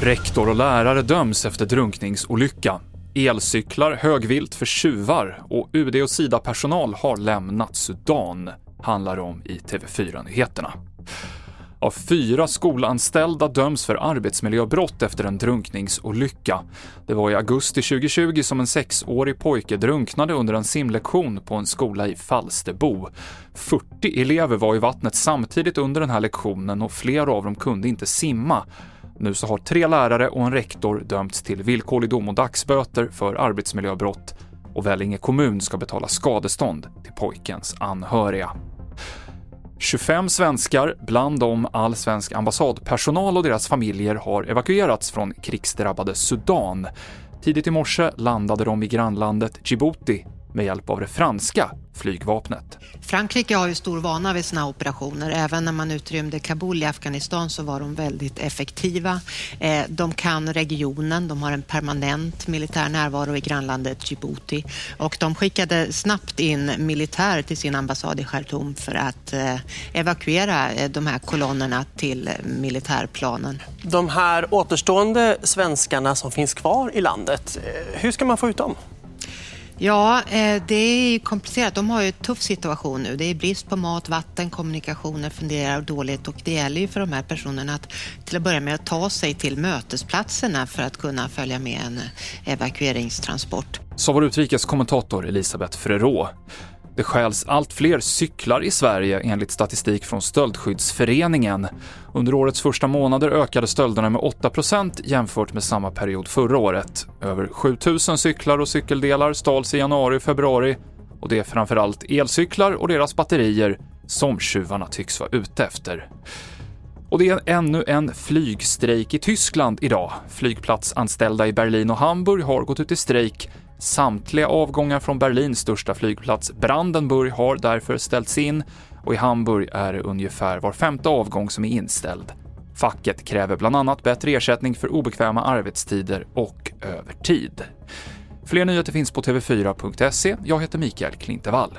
Rektor och lärare döms efter drunkningsolycka. Elcyklar högvilt för tjuvar och UD och Sida-personal har lämnat Sudan, handlar det om i TV4-nyheterna. Av fyra skolanställda döms för arbetsmiljöbrott efter en drunkningsolycka. Det var i augusti 2020 som en sexårig pojke drunknade under en simlektion på en skola i Falsterbo. 40 elever var i vattnet samtidigt under den här lektionen och flera av dem kunde inte simma. Nu så har tre lärare och en rektor dömts till villkorlig dom och dagsböter för arbetsmiljöbrott och Vellinge kommun ska betala skadestånd till pojkens anhöriga. 25 svenskar, bland dem all svensk ambassadpersonal och deras familjer, har evakuerats från krigsdrabbade Sudan. Tidigt i morse landade de i grannlandet Djibouti med hjälp av det franska flygvapnet. Frankrike har ju stor vana vid sådana operationer. Även när man utrymde Kabul i Afghanistan så var de väldigt effektiva. Eh, de kan regionen, de har en permanent militär närvaro i grannlandet Djibouti och de skickade snabbt in militär till sin ambassad i Khartoum för att eh, evakuera eh, de här kolonnerna till militärplanen. De här återstående svenskarna som finns kvar i landet, hur ska man få ut dem? Ja, eh, det är komplicerat. De har ju en tuff situation nu. Det är brist på mat, vatten, kommunikationer fungerar dåligt och det gäller ju för de här personerna att till att börja med att ta sig till mötesplatserna för att kunna följa med en evakueringstransport. Sa vår utrikeskommentator Elisabeth Frerot. Det stjäls allt fler cyklar i Sverige enligt statistik från Stöldskyddsföreningen. Under årets första månader ökade stölderna med 8% jämfört med samma period förra året. Över 7000 cyklar och cykeldelar stals i januari och februari och det är framförallt elcyklar och deras batterier som tjuvarna tycks vara ute efter. Och det är ännu en flygstrejk i Tyskland idag. Flygplatsanställda i Berlin och Hamburg har gått ut i strejk Samtliga avgångar från Berlins största flygplats Brandenburg har därför ställts in och i Hamburg är det ungefär var femte avgång som är inställd. Facket kräver bland annat bättre ersättning för obekväma arbetstider och övertid. Fler nyheter finns på tv4.se. Jag heter Mikael Klintevall.